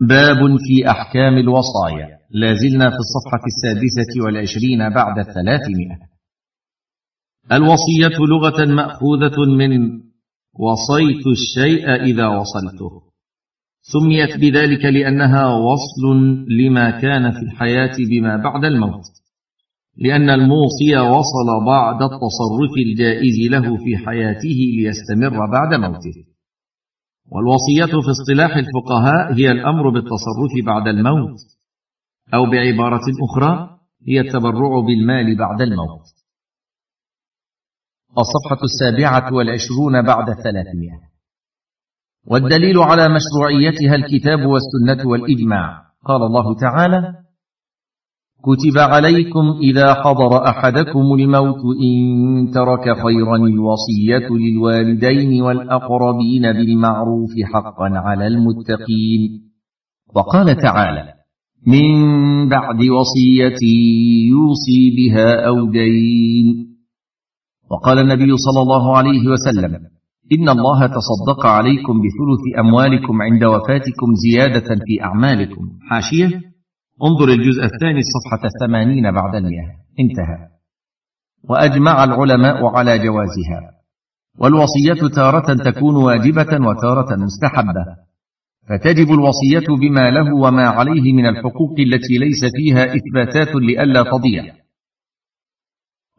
باب في أحكام الوصايا. لازلنا في الصفحة السادسة والعشرين بعد الثلاثمائة. الوصية لغة مأخوذة من وصيت الشيء إذا وصلته. سميت بذلك لأنها وصل لما كان في الحياة بما بعد الموت. لأن الموصي وصل بعد التصرف الجائز له في حياته ليستمر بعد موته. والوصية في اصطلاح الفقهاء هي الأمر بالتصرف بعد الموت أو بعبارة أخرى هي التبرع بالمال بعد الموت. الصفحة السابعة والعشرون بعد الثلاثمائة. والدليل على مشروعيتها الكتاب والسنة والإجماع. قال الله تعالى كتب عليكم إذا حضر أحدكم الموت إن ترك خيرا الوصية للوالدين والأقربين بالمعروف حقا على المتقين. وقال تعالى من بعد وصية يوصي بها أو دين وقال النبي صلى الله عليه وسلم إن الله تصدق عليكم بثلث أموالكم عند وفاتكم زيادة في أعمالكم حاشية. انظر الجزء الثاني الصفحة الثمانين بعد المئة انتهى. وأجمع العلماء على جوازها. والوصية تارة تكون واجبة وتارة مستحبة. فتجب الوصية بما له وما عليه من الحقوق التي ليس فيها إثباتات لئلا تضيع.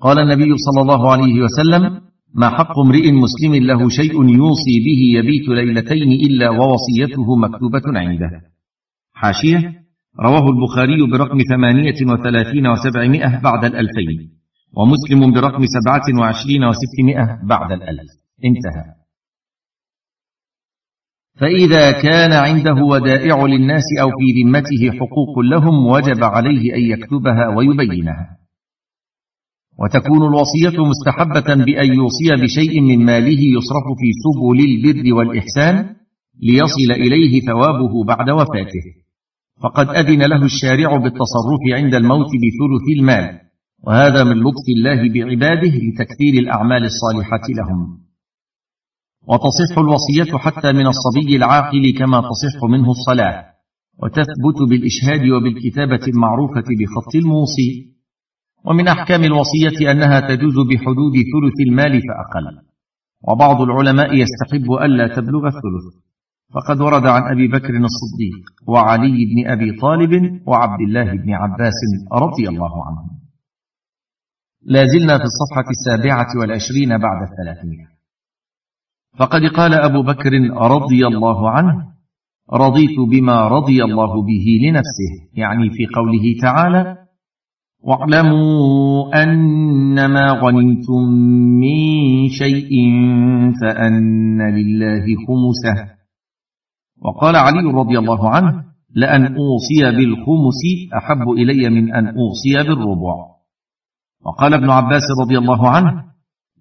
قال النبي صلى الله عليه وسلم ما حق امرئ مسلم له شيء يوصي به يبيت ليلتين إلا ووصيته مكتوبة عنده. حاشية رواه البخاري برقم ثمانية وثلاثين وسبعمائة بعد الألفين ومسلم برقم سبعة وعشرين وستمائة بعد الألف. انتهى. فإذا كان عنده ودائع للناس أو في ذمته حقوق لهم وجب عليه أن يكتبها ويبينها. وتكون الوصية مستحبة بأن يوصي بشيء من ماله يصرف في سبل البر والإحسان ليصل إليه ثوابه بعد وفاته. فقد أذن له الشارع بالتصرف عند الموت بثلث المال وهذا من لطف الله بعباده لتكثير الأعمال الصالحة لهم. وتصح الوصية حتى من الصبي العاقل كما تصح منه الصلاة وتثبت بالإشهاد وبالكتابة المعروفة بخط الموصي. ومن أحكام الوصية أنها تجوز بحدود ثلث المال فأقل. وبعض العلماء يستحب ألا تبلغ الثلث. فقد ورد عن أبي بكر الصديق وعلي بن أبي طالب وعبد الله بن عباس رضي الله عنهم لا زلنا في الصفحة السابعة والعشرين بعد الثلاثمائة. فقد قال أبو بكر رضي الله عنه رضيت بما رضي الله به لنفسه يعني في قوله تعالى واعلموا أنما غنمتم من شيء فأن لله خمسه. وقال علي رضي الله عنه لأن أوصي بالخمس أحب إلي من أن أوصي بالربع. وقال ابن عباس رضي الله عنه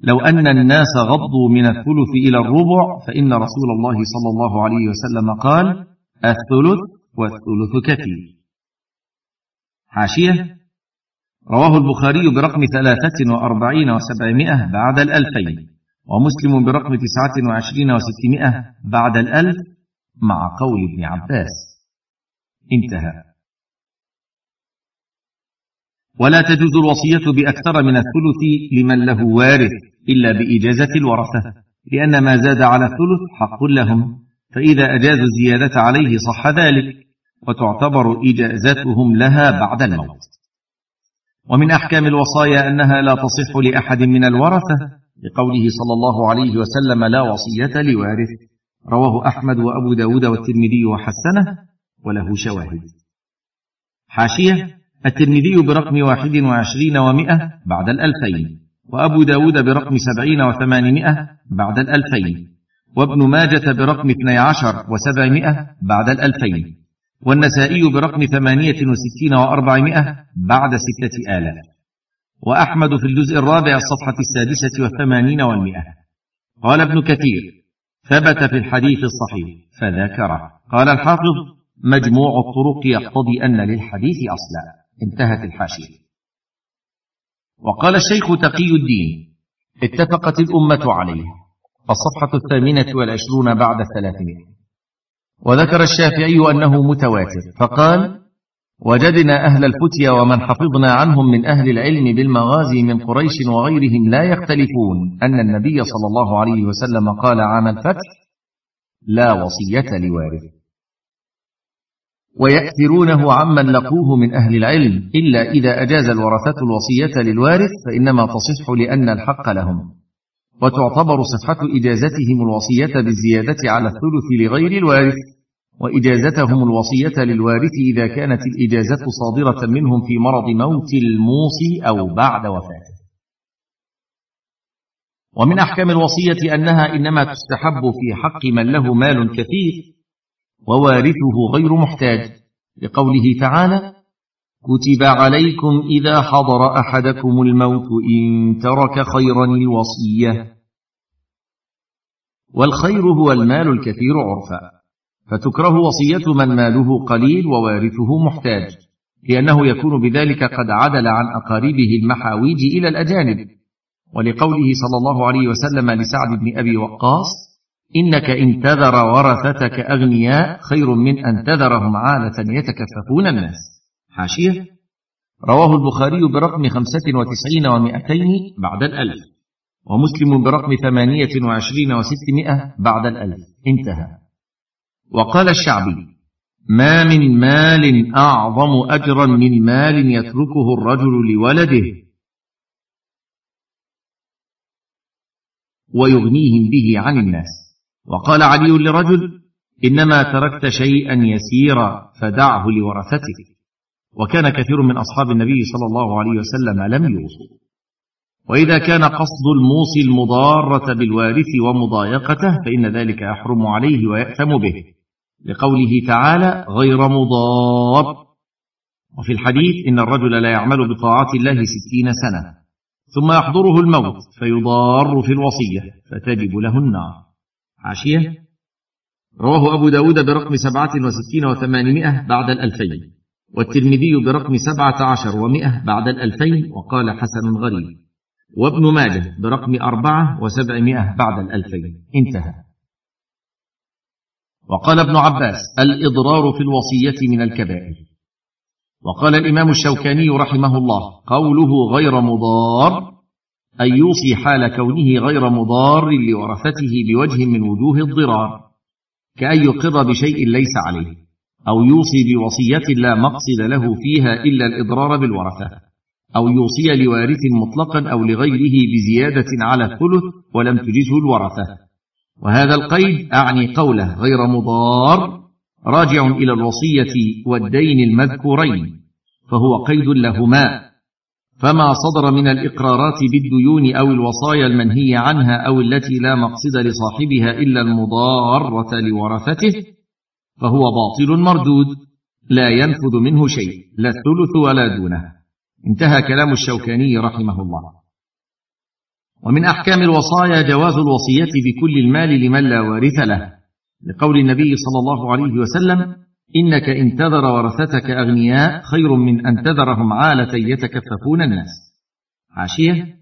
لو أن الناس غضوا من الثلث إلى الربع فإن رسول الله صلى الله عليه وسلم قال الثلث والثلث كثير. حاشية رواه البخاري برقم ثلاثة وأربعين وسبعمائة بعد الألفين ومسلم برقم تسعة وعشرين وستمائة بعد الألف مع قول ابن عباس. انتهى. ولا تجوز الوصية بأكثر من الثلث لمن له وارث إلا بإجازة الورثة لأن ما زاد على الثلث حق لهم فإذا أجازوا الزيادة عليه صح ذلك وتعتبر إجازتهم لها بعد الموت. ومن أحكام الوصايا أنها لا تصح لأحد من الورثة لقوله صلى الله عليه وسلم لا وصية لوارث. رواه أحمد وأبو داود والترمذي وحسنه وله شواهد. حاشية الترمذي برقم واحد وعشرين ومائة بعد الألفين وأبو داود برقم سبعين وثمانمائة بعد الألفين وابن ماجة برقم اثني عشر وسبعمائة بعد الألفين والنسائي برقم ثمانية وستين وأربعمائة بعد ستة آلاف. وأحمد في الجزء الرابع الصفحة السادسة والثمانين والمئة. قال ابن كثير ثبت في الحديث الصحيح فذكره. قال الحافظ مجموع الطرق يقتضي أن للحديث أصلا. انتهت الحاشية. وقال الشيخ تقي الدين اتفقت الأمة عليه الصفحة الثامنة والعشرون بعد الثلاثمائة. وذكر الشافعي أنه متواتر فقال وجدنا أهل الفتيا ومن حفظنا عنهم من أهل العلم بالمغازي من قريش وغيرهم لا يختلفون أن النبي صلى الله عليه وسلم قال عام الفتح لا وصية لوارث. ويأثرونه عمن لقوه من أهل العلم إلا إذا أجاز الورثة الوصية للوارث فإنما تصح لأن الحق لهم. وتعتبر صحة إجازتهم الوصية بالزيادة على الثلث لغير الوارث. وإجازتهم الوصية للوارث إذا كانت الإجازة صادرة منهم في مرض موت الموصي أو بعد وفاته. ومن أحكام الوصية أنها إنما تستحب في حق من له مال كثير ووارثه غير محتاج لقوله تعالى كتب عليكم إذا حضر أحدكم الموت إن ترك خيرا الوصية والخير هو المال الكثير عرفا. فتكره وصية من ماله قليل ووارثه محتاج. لأنه يكون بذلك قد عدل عن أقاربه المحاويج إلى الأجانب. ولقوله صلى الله عليه وسلم لسعد بن أبي وقاص إنك إن تذر ورثتك أغنياء خير من أن تذرهم عالة يتكففون الناس. حاشية؟ رواه البخاري برقم خمسة وتسعين ومائتين بعد الألف ومسلم برقم ثمانية وعشرين وستمائة بعد الألف. انتهى. وقال الشعبي ما من مال أعظم أجرا من مال يتركه الرجل لولده ويغنيهم به عن الناس. وقال علي لرجل إنما تركت شيئا يسيرا فدعه لورثتك وكان كثير من أصحاب النبي صلى الله عليه وسلم لم يوصوا. وإذا كان قصد الموصي المضارة بالوارث ومضايقته فإن ذلك يحرم عليه ويأثم به. لقوله تعالى غير مضار. وفي الحديث إن الرجل لا يعمل بطاعات الله ستين سنة ثم يحضره الموت فيضار في الوصية فتجب له النار. عاشية؟ رواه أبو داود برقم سبعة وستين وثمانمائة بعد الألفين والترمذي برقم سبعة عشر ومائة بعد الألفين وقال حسن غريب. وابن ماجه برقم أربعة وسبعمائة بعد الألفين. انتهى. وقال ابن عباس الإضرار في الوصية من الكبائر. وقال الإمام الشوكاني رحمه الله قوله غير مضار ان يوصي حال كونه غير مضار لورثته بوجه من وجوه الضرار كأن يقر بشيء ليس عليه أو يوصي بوصية لا مقصد له فيها إلا الإضرار بالورثة أو يوصي لوارث مطلقا أو لغيره بزيادة على الثلث ولم تجزه الورثة. وهذا القيد أعني قوله غير مضار راجع إلى الوصية والدين المذكورين فهو قيد لهما. فما صدر من الإقرارات بالديون أو الوصايا المنهي عنها أو التي لا مقصد لصاحبها إلا المضارة لورثته فهو باطل مردود لا ينفذ منه شيء لا الثلث ولا دونه. انتهى كلام الشوكاني رحمه الله. ومن أحكام الوصايا جواز الوصية بكل المال لمن لا وارث له. لقول النبي صلى الله عليه وسلم إنك إن تذر ورثتك أغنياء خير من أن تذرهم عالة يتكففون الناس. حاشيه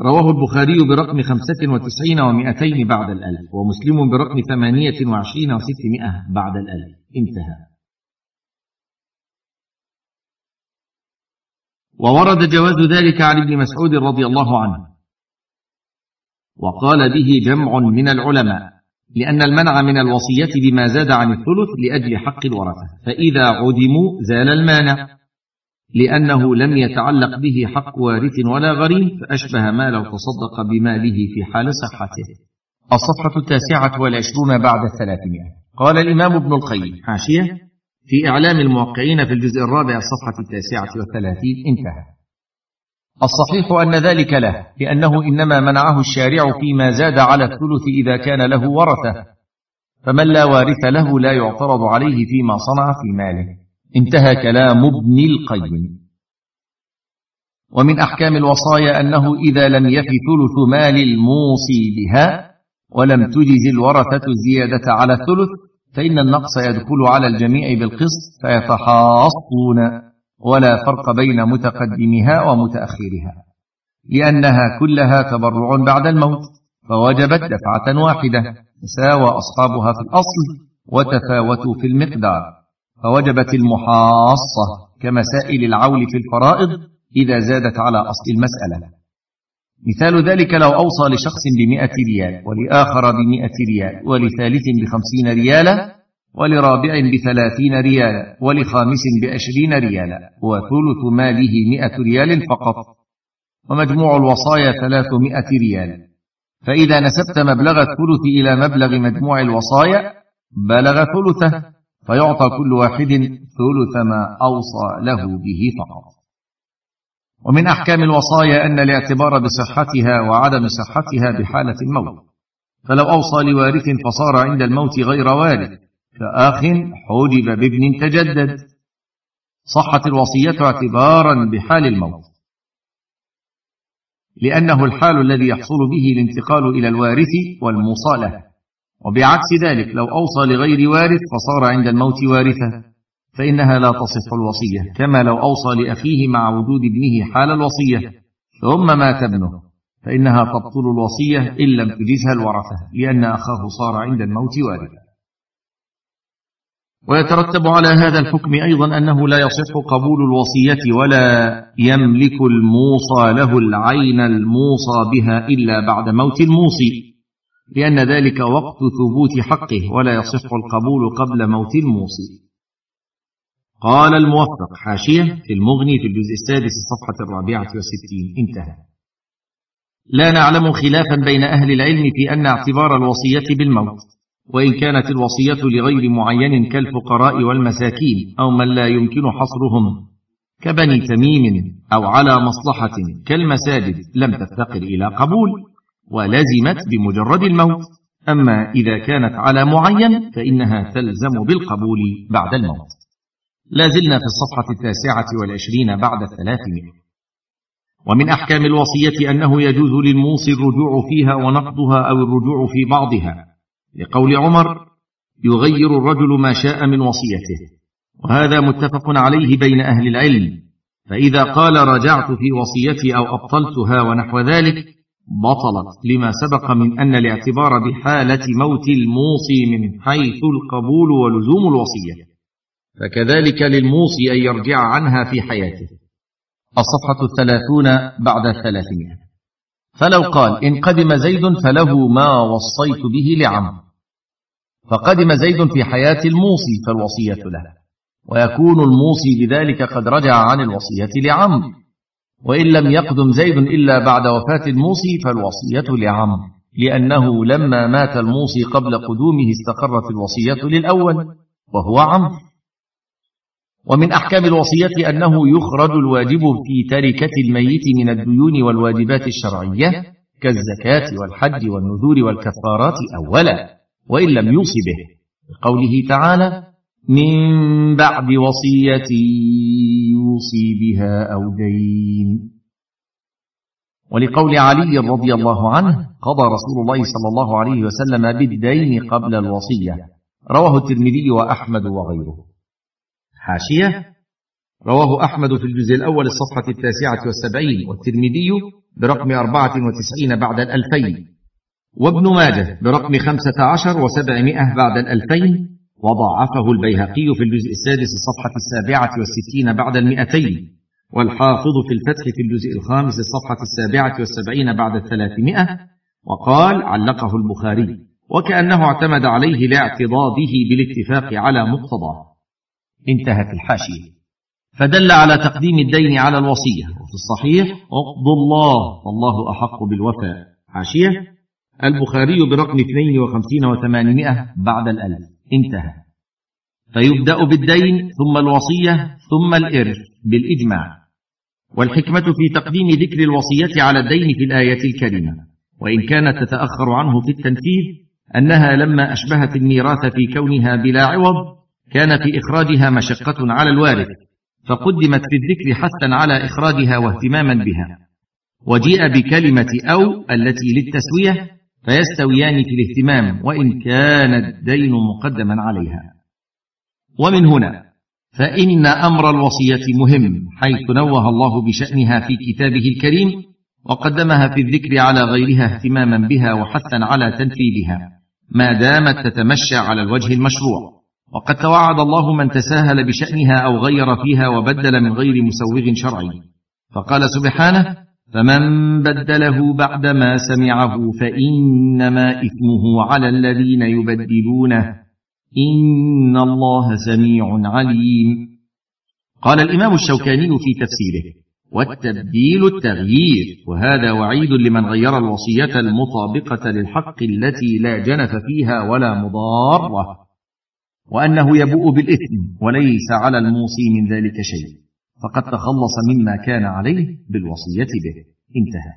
رواه البخاري برقم خمسة وتسعين ومائتين بعد الألف ومسلم برقم ثمانية وعشرين وستمائة بعد الألف. انتهى. وورد جواز ذلك عن ابن مسعود رضي الله عنه. وقال به جمع من العلماء لأن المنع من الوصية بما زاد عن الثلث لأجل حق الورثة. فإذا عدموا زال المانع لأنه لم يتعلق به حق وارث ولا غريم فأشبه ما لو تصدق بماله في حال صحته. الصفحة التاسعة والعشرون بعد الثلاثمائة. قال الإمام ابن القيم. حاشية. في إعلام الموقعين في الجزء الرابع الصفحة التاسعة والثلاثين انتهى. الصحيح أن ذلك له لأنه إنما منعه الشارع فيما زاد على الثلث إذا كان له ورثة. فمن لا وارث له لا يعترض عليه فيما صنع في ماله. انتهى كلام ابن القيم. ومن أحكام الوصايا أنه إذا لم يف ثلث مال الموصي بها ولم تجز الورثة الزيادة على الثلث فإن النقص يدخل على الجميع بالقسط فيتحاصون ولا فرق بين متقدمها ومتأخرها لأنها كلها تبرع بعد الموت فوجبت دفعة واحدة تساوى أصحابها في الأصل وتفاوتوا في المقدار فوجبت المحاصة كمسائل العول في الفرائض إذا زادت على أصل المسألة. مثال ذلك لو أوصى لشخص بمئة ريال ولآخر بمئة ريال ولثالث بخمسين ريالا ولرابع بثلاثين ريالا ولخامس بعشرين ريالا وثلث ماله مئة ريال فقط. ومجموع الوصايا ثلاثمائة ريال. فإذا نسبت مبلغ الثلث إلى مبلغ مجموع الوصايا بلغ ثلثه فيعطى كل واحد ثلث ما أوصى له به فقط. ومن أحكام الوصايا أن الاعتبار بصحتها وعدم صحتها بحالة الموت. فلو أوصى لوارث فصار عند الموت غير وارث كأخ حجب بابن تجدد. صحت الوصية اعتبارا بحال الموت. لأنه الحال الذي يحصل به الانتقال إلى الوارث والموصى له. وبعكس ذلك لو أوصى لغير وارث فصار عند الموت وارثا فإنها لا تصح الوصية كما لو أوصى لأخيه مع وجود ابنه حال الوصية. ثم مات ابنه. فإنها تبطل الوصية إن لم تجزها الورثة لأن أخاه صار عند الموت وارثا ويترتب على هذا الحكم أيضا أنه لا يصح قبول الوصية ولا يملك الموصى له العين الموصى بها إلا بعد موت الموصي لأن ذلك وقت ثبوت حقه ولا يصح القبول قبل موت الموصي. قال الموفق حاشية في المغني في الجزء السادس الصفحة الرابعة والستين. انتهى. لا نعلم خلافا بين أهل العلم في أن اعتبار الوصية بالموت وإن كانت الوصية لغير معين كالفقراء والمساكين أو من لا يمكن حصرهم كبني تميم أو على مصلحة كالمساجد لم تفتقر إلى قبول ولزمت بمجرد الموت. أما إذا كانت على معين فإنها تلزم بالقبول بعد الموت. لا زلنا في الصفحة التاسعة والعشرين بعد الثلاثمائة ومن أحكام الوصية أنه يجوز للموصي الرجوع فيها ونقضها أو الرجوع في بعضها. لقول عمر يغير الرجل ما شاء من وصيته. وهذا متفق عليه بين أهل العلم. فإذا قال رجعت في وصيتي أو أبطلتها ونحو ذلك بطلت. لما سبق من أن الاعتبار بحالة موت الموصي من حيث القبول ولزوم الوصية. فكذلك للموصي أن يرجع عنها في حياته. الصفحة الثلاثون بعد الثلاثمائة. فلو قال إن قدم زيد فله ما وصيت به لعمرو فقدم زيد في حياة الموصي فالوصية له. ويكون الموصي بذلك قد رجع عن الوصية لعمرو وإن لم يقدم زيد إلا بعد وفاة الموصي فالوصية لعمرو لأنه لما مات الموصي قبل قدومه استقرت الوصية للأول وهو عمرو ومن أحكام الوصية أنه يخرج الواجب في تركة الميت من الديون والواجبات الشرعية كالزكاة والحج والنذور والكفارات أولا وإن لم يوص به. لقوله تعالى من بعد وصية يوصي بها أو دين ولقول علي رضي الله عنه قضى رسول الله صلى الله عليه وسلم بالدين قبل الوصية رواه الترمذي وأحمد وغيره. حاشية. رواه أحمد في الجزء الأول الصفحة التاسعة والسبعين والترمذي برقم أربعة وتسعين بعد الألفين. وابن ماجه برقم خمسة عشر وسبعمائة بعد الألفين. وضعفه البيهقي في الجزء السادس الصفحة السابعة والستين بعد المئتين. والحافظ في الفتح في الجزء الخامس الصفحة السابعة والسبعين بعد الثلاثمائة. وقال علقه البخاري وكأنه اعتمد عليه لاعتضاده بالاتفاق على مقتضاه. انتهت الحاشية. فدل على تقديم الدين على الوصية وفي الصحيح اقض الله والله أحق بالوفاء. حاشية. البخاري برقم 52 و800 بعد الألف. انتهى. فيبدأ بالدين ثم الوصية ثم الإرث بالإجماع. والحكمة في تقديم ذكر الوصية على الدين في الآية الكريمة. وإن كانت تتأخر عنه في التنفيذ أنها لما أشبهت الميراث في كونها بلا عوض كان في إخراجها مشقة على الوارث فقدمت في الذكر حثا على إخراجها واهتماما بها. وجيء بكلمة أو التي للتسوية فيستويان في الاهتمام وإن كان الدين مقدما عليها. ومن هنا فإن أمر الوصية مهم حيث نوه الله بشأنها في كتابه الكريم وقدمها في الذكر على غيرها اهتماما بها وحثا على تنفيذها ما دامت تتمشى على الوجه المشروع. وقد توعد الله من تساهل بشأنها أو غير فيها وبدل من غير مسوغ شرعي. فقال سبحانه فمن بدله بعدما سمعه فإنما إثمه على الذين يبدلونه. إن الله سميع عليم. قال الإمام الشوكاني في تفسيره والتبديل التغيير. وهذا وعيد لمن غير الوصية المطابقة للحق التي لا جنف فيها ولا مضاره وأنه يبوء بالإثم وليس على الموصي من ذلك شيء. فقد تخلص مما كان عليه بالوصية به. انتهى.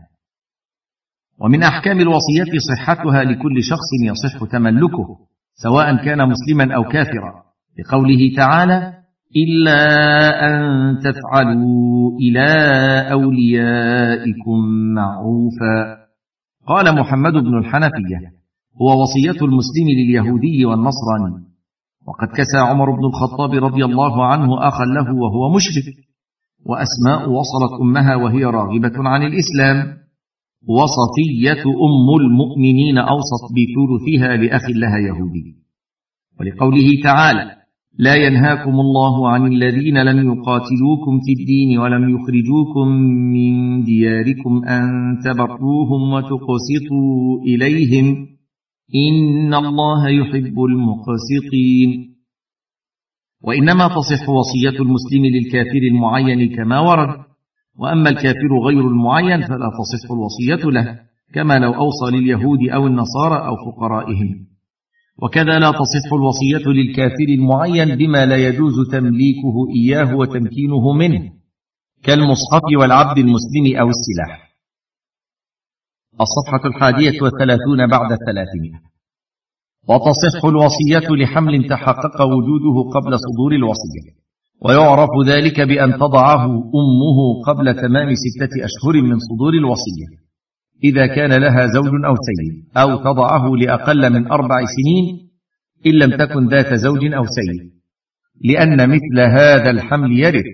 ومن أحكام الوصية صحتها لكل شخص يصح تملكه سواء كان مسلما أو كافرا. لقوله تعالى الا ان تفعلوا إلى اوليائكم معروفا. قال محمد بن الحنفية هو وصية المسلم لليهودي والنصراني. وقد كسى عمر بن الخطاب رضي الله عنه أخا له وهو مشرك. وأسماء وصلت أمها وهي راغبة عن الإسلام. وصفية أم المؤمنين أوصت بثلثها لأخ لها يهودي. ولقوله تعالى لا ينهاكم الله عن الذين لم يقاتلوكم في الدين ولم يخرجوكم من دياركم أن تبروهم وتقسطوا إليهم إن الله يحب المقسطين. وإنما تصح وصية المسلم للكافر المعين كما ورد. وأما الكافر غير المعين فلا تصح الوصية له كما لو أوصى لليهود أو النصارى أو فقرائهم. وكذا لا تصح الوصية للكافر المعين بما لا يجوز تمليكه إياه وتمكينه منه كالمصحف والعبد المسلم أو السلاح. الصفحة الحادية والثلاثون بعد الثلاثمائة. وتصح الوصية لحمل تحقق وجوده قبل صدور الوصية. ويعرف ذلك بأن تضعه أمه قبل تمام ستة أشهر من صدور الوصية. إذا كان لها زوج أو سيد أو تضعه لأقل من أربع سنين إن لم تكن ذات زوج أو سيد. لأن مثل هذا الحمل يرث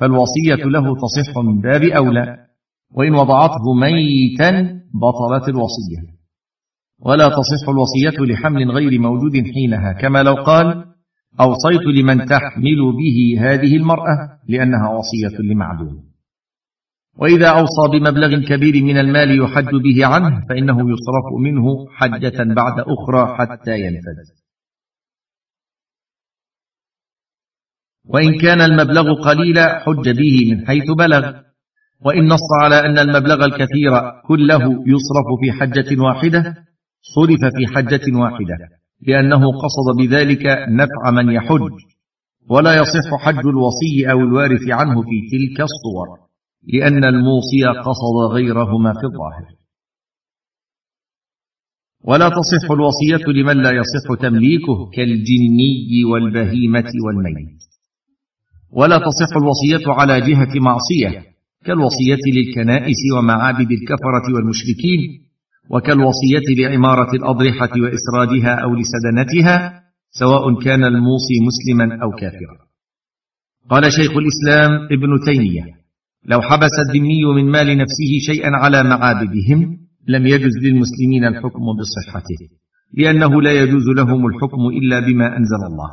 فالوصية له تصح من باب أولى. وإن وضعته ميتا بطلت الوصية. ولا تصح الوصية لحمل غير موجود حينها كما لو قال أوصيت لمن تحمل به هذه المرأة لأنها وصية لمعدوم. وإذا أوصى بمبلغ كبير من المال يحج به عنه فإنه يصرف منه حجة بعد أخرى حتى ينفذ. وإن كان المبلغ قليلا حج به من حيث بلغ. وإن نص على أن المبلغ الكثير كله يصرف في حجة واحدة صرف في حجة واحدة لأنه قصد بذلك نفع من يحج ولا يصح حج الوصي أو الوارث عنه في تلك الصور لأن الموصي قصد غيرهما في الظاهر. ولا تصح الوصية لمن لا يصح تمليكه كالجني والبهيمة والميت. ولا تصح الوصية على جهة معصية كالوصية للكنائس ومعابد الكفرة والمشركين وكالوصية لعمارة الأضرحة وإسرادها أو لسدنتها سواء كان الموصي مسلما أو كافرا. قال شيخ الإسلام ابن تيمية لو حبس الذمي من مال نفسه شيئا على معابدهم لم يجز للمسلمين الحكم بصحته لأنه لا يجوز لهم الحكم إلا بما أنزل الله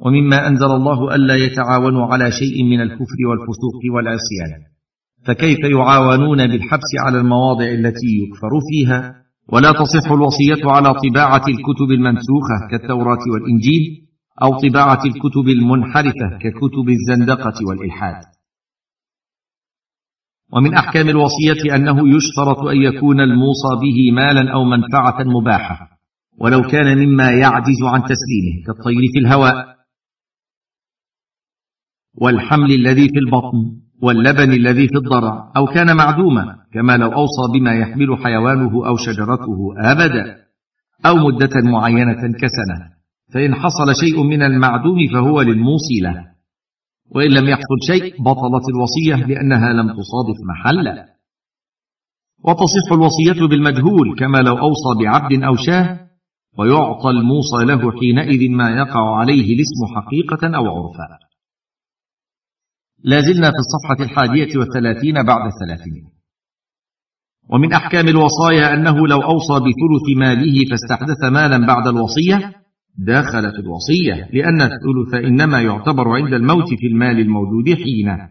ومما أنزل الله ألا يتعاونوا على شيء من الكفر والفسوق والعصيان. فكيف يعاونون بالحبس على المواضع التي يكفر فيها؟ ولا تصح الوصية على طباعة الكتب المنسوخة كالتوراة والإنجيل أو طباعة الكتب المنحرفة ككتب الزندقة والإلحاد. ومن أحكام الوصية أنه يشترط أن يكون الموصى به مالا أو منفعة مباحة ولو كان مما يعجز عن تسليمه كالطير في الهواء. والحمل الذي في البطن واللبن الذي في الضرع أو كان معدوما كما لو أوصى بما يحمل حيوانه أو شجرته أبدا أو مدة معينة كسنة فإن حصل شيء من المعدوم فهو للموصي له وإن لم يحصل شيء بطلت الوصية لأنها لم تصادف محلا. وتصح الوصية بالمجهول كما لو أوصى بعبد أو شاة ويعطى الموصى له حينئذ ما يقع عليه الاسم حقيقة أو عرفا. لا زلنا في الصفحة الحادية والثلاثين بعد الثلاثين. ومن أحكام الوصايا أنه لو أوصى بثلث ماله فاستحدث مالا بعد الوصية دخلت الوصية لأن الثلث إنما يعتبر عند الموت في المال الموجود حينه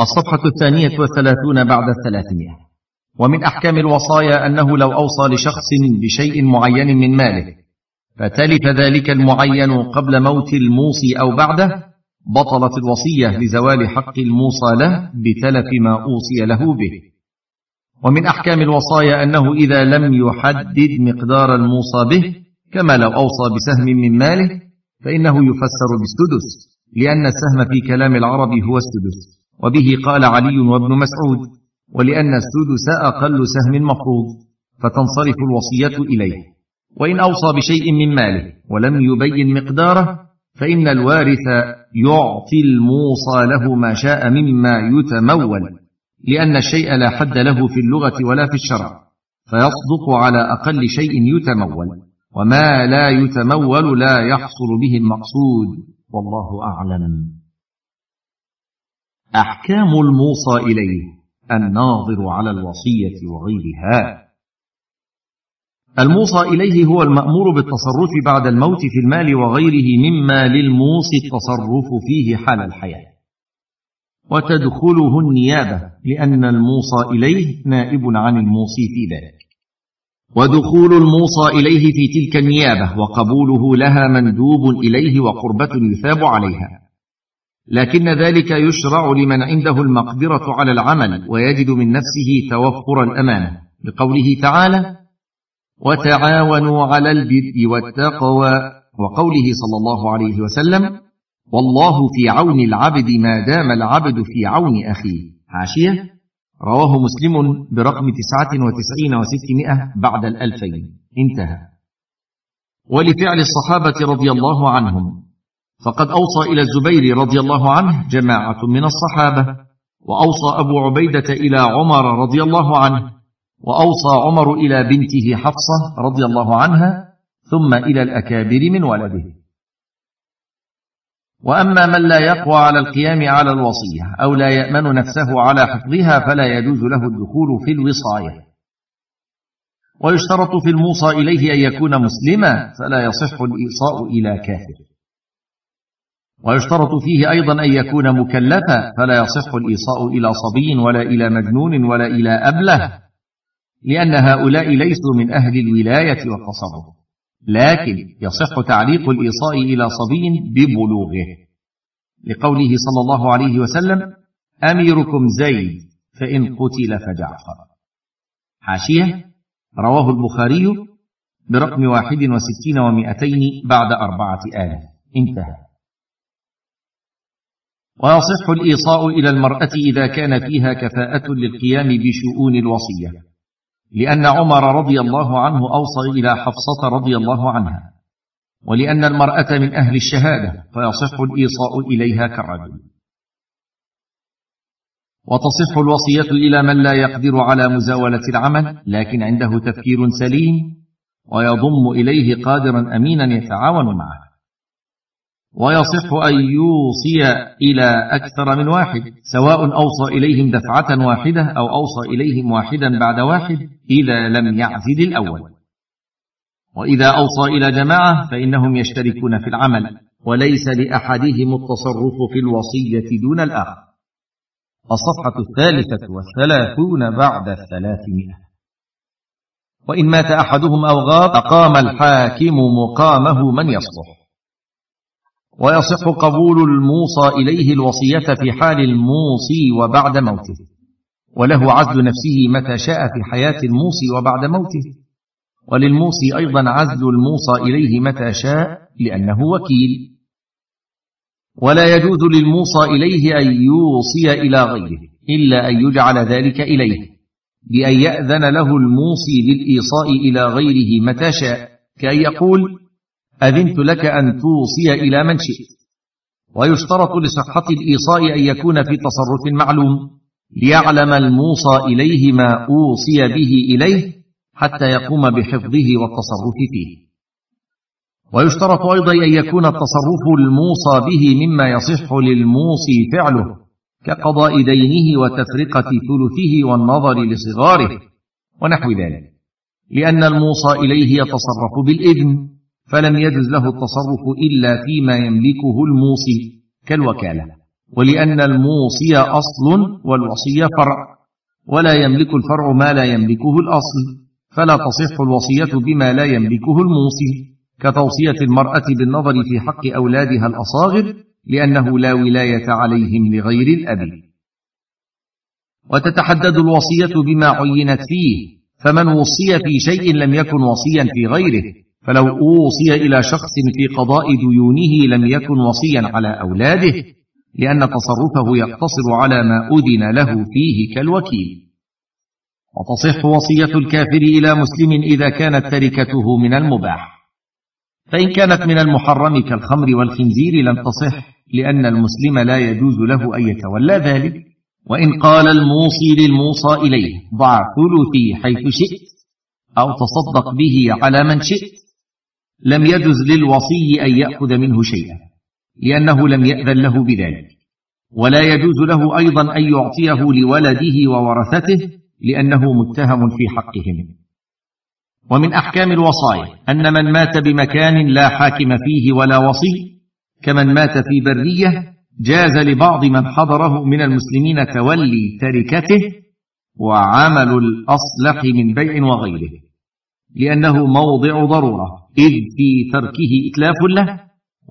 الصفحة الثانية والثلاثون بعد الثلاثمائة. ومن أحكام الوصايا أنه لو أوصى لشخص بشيء معين من ماله فتلف ذلك المعين قبل موت الموصي أو بعده بطلت الوصية لزوال حق الموصى له بتلف ما أوصي له به. ومن أحكام الوصايا أنه إذا لم يحدد مقدار الموصى به كما لو أوصى بسهم من ماله فإنه يفسر بالسدس لأن السهم في كلام العرب هو السدس. وبه قال علي وابن مسعود ولأن السدس أقل سهم مفروض فتنصرف الوصية إليه. وإن أوصى بشيء من ماله ولم يبين مقداره فإن الوارث يعطي الموصى له ما شاء مما يتمول لأن الشيء لا حد له في اللغة ولا في الشرع فيصدق على أقل شيء يتمول وما لا يتمول لا يحصل به المقصود. والله أعلم. أحكام الموصى إليه الناظر على الوصية وغيرها. الموصى إليه هو المأمور بالتصرف بعد الموت في المال وغيره مما للموصي التصرف فيه حال الحياة. وتدخله النيابة لأن الموصى إليه نائب عن الموصي في ذلك. ودخول الموصى إليه في تلك النيابة وقبوله لها مندوب إليه وقربة يثاب عليها. لكن ذلك يشرع لمن عنده المقدرة على العمل ويجد من نفسه توفر الأمانة. لقوله تعالى وتعاونوا على البر والتقوى. وقوله صلى الله عليه وسلم والله في عون العبد ما دام العبد في عون أخيه. حاشيه رواه مسلم برقم تسعة وتسعين وستمائة بعد الألفين. انتهى. ولفعل الصحابة رضي الله عنهم. فقد أوصى إلى الزبير رضي الله عنه جماعة من الصحابة. وأوصى أبو عبيدة إلى عمر رضي الله عنه. وأوصى عمر إلى بنته حفصة رضي الله عنها ثم إلى الأكابر من ولده. وأما من لا يقوى على القيام على الوصية أو لا يأمن نفسه على حفظها فلا يجوز له الدخول في الوصاية. ويشترط في الموصى إليه أن يكون مسلما فلا يصح الايصاء إلى كافر. ويشترط فيه أيضا أن يكون مكلفا فلا يصح الايصاء إلى صبي ولا إلى مجنون ولا إلى أبله. لأن هؤلاء ليسوا من أهل الولاية والتصرف لكن يصح تعليق الإيصاء إلى صبي ببلوغه. لقوله صلى الله عليه وسلم أميركم زيد فإن قتل فجعفر. حاشية رواه البخاري برقم واحد وستين ومائتين بعد أربعة آلاف. انتهى. ويصح الإيصاء إلى المرأة إذا كان فيها كفاءة للقيام بشؤون الوصية. لأن عمر رضي الله عنه أوصى إلى حفصة رضي الله عنها ولأن المرأة من أهل الشهادة فيصح الإيصاء إليها كالرجل. وتصح الوصية إلى من لا يقدر على مزاولة العمل لكن عنده تفكير سليم ويضم إليه قادرا امينا يتعاون معه. ويصح أن يوصي إلى أكثر من واحد سواء أوصى إليهم دفعة واحدة أو أوصى إليهم واحدا بعد واحد إذا لم يعزل الأول. وإذا أوصى إلى جماعة فإنهم يشتركون في العمل وليس لأحدهم التصرف في الوصية دون الآخر. الصفحة الثالثة والثلاثون بعد الثلاثمائة. وإن مات أحدهم أو غاب أقام الحاكم مقامه من يصلح. ويصح قبول الموصى إليه الوصية في حال الموصي وبعد موته. وله عزل نفسه متى شاء في حياة الموصي وبعد موته. وللموصي أيضا عزل الموصى إليه متى شاء لأنه وكيل. ولا يجوز للموصى إليه أن يوصي إلى غيره إلا أن يجعل ذلك إليه بأن يأذن له الموصي بالإيصاء إلى غيره متى شاء كأن يقول أذنت لك أن توصي إلى من شئت. ويشترط لصحة الإيصاء أن يكون في تصرف معلوم ليعلم الموصى إليه ما أوصي به إليه حتى يقوم بحفظه والتصرف فيه. ويشترط أيضا أن يكون التصرف الموصى به مما يصح للموصي فعله كقضاء دينه وتفرقة ثلثه والنظر لصغاره ونحو ذلك. لأن الموصى إليه يتصرف بالإذن فلم يجز له التصرف إلا فيما يملكه الموصي كالوكالة. ولأن الموصي أصل والوصي فرع ولا يملك الفرع ما لا يملكه الأصل فلا تصح الوصية بما لا يملكه الموصي كتوصية المرأة بالنظر في حق أولادها الأصاغر لأنه لا ولاية عليهم لغير الأب. وتتحدد الوصية بما عينت فيه فمن وصي في شيء لم يكن وصيا في غيره. فلو أوصي إلى شخص في قضاء ديونه لم يكن وصيا على أولاده لأن تصرفه يقتصر على ما أذن له فيه كالوكيل. وتصح وصية الكافر إلى مسلم إذا كانت تركته من المباح. فإن كانت من المحرم كالخمر والخنزير لم تصح لأن المسلم لا يجوز له أن يتولى ذلك. وإن قال الموصي للموصى إليه ضع ثلثي حيث شئت أو تصدق به على من شئت لم يجز للوصي أن يأخذ منه شيئا لأنه لم يأذن له بذلك. ولا يجوز له أيضا أن يعطيه لولده وورثته لأنه متهم في حقهم. ومن أحكام الوصايا أن من مات بمكان لا حاكم فيه ولا وصي كمن مات في برية جاز لبعض من حضره من المسلمين تولي تركته وعمل الأصلح من بيع وغيره. لأنه موضع ضرورة إذ في تركه إتلاف له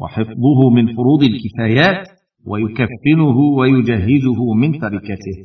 وحفظه من فروض الكفايات ويكفنه ويجهزه من تركته.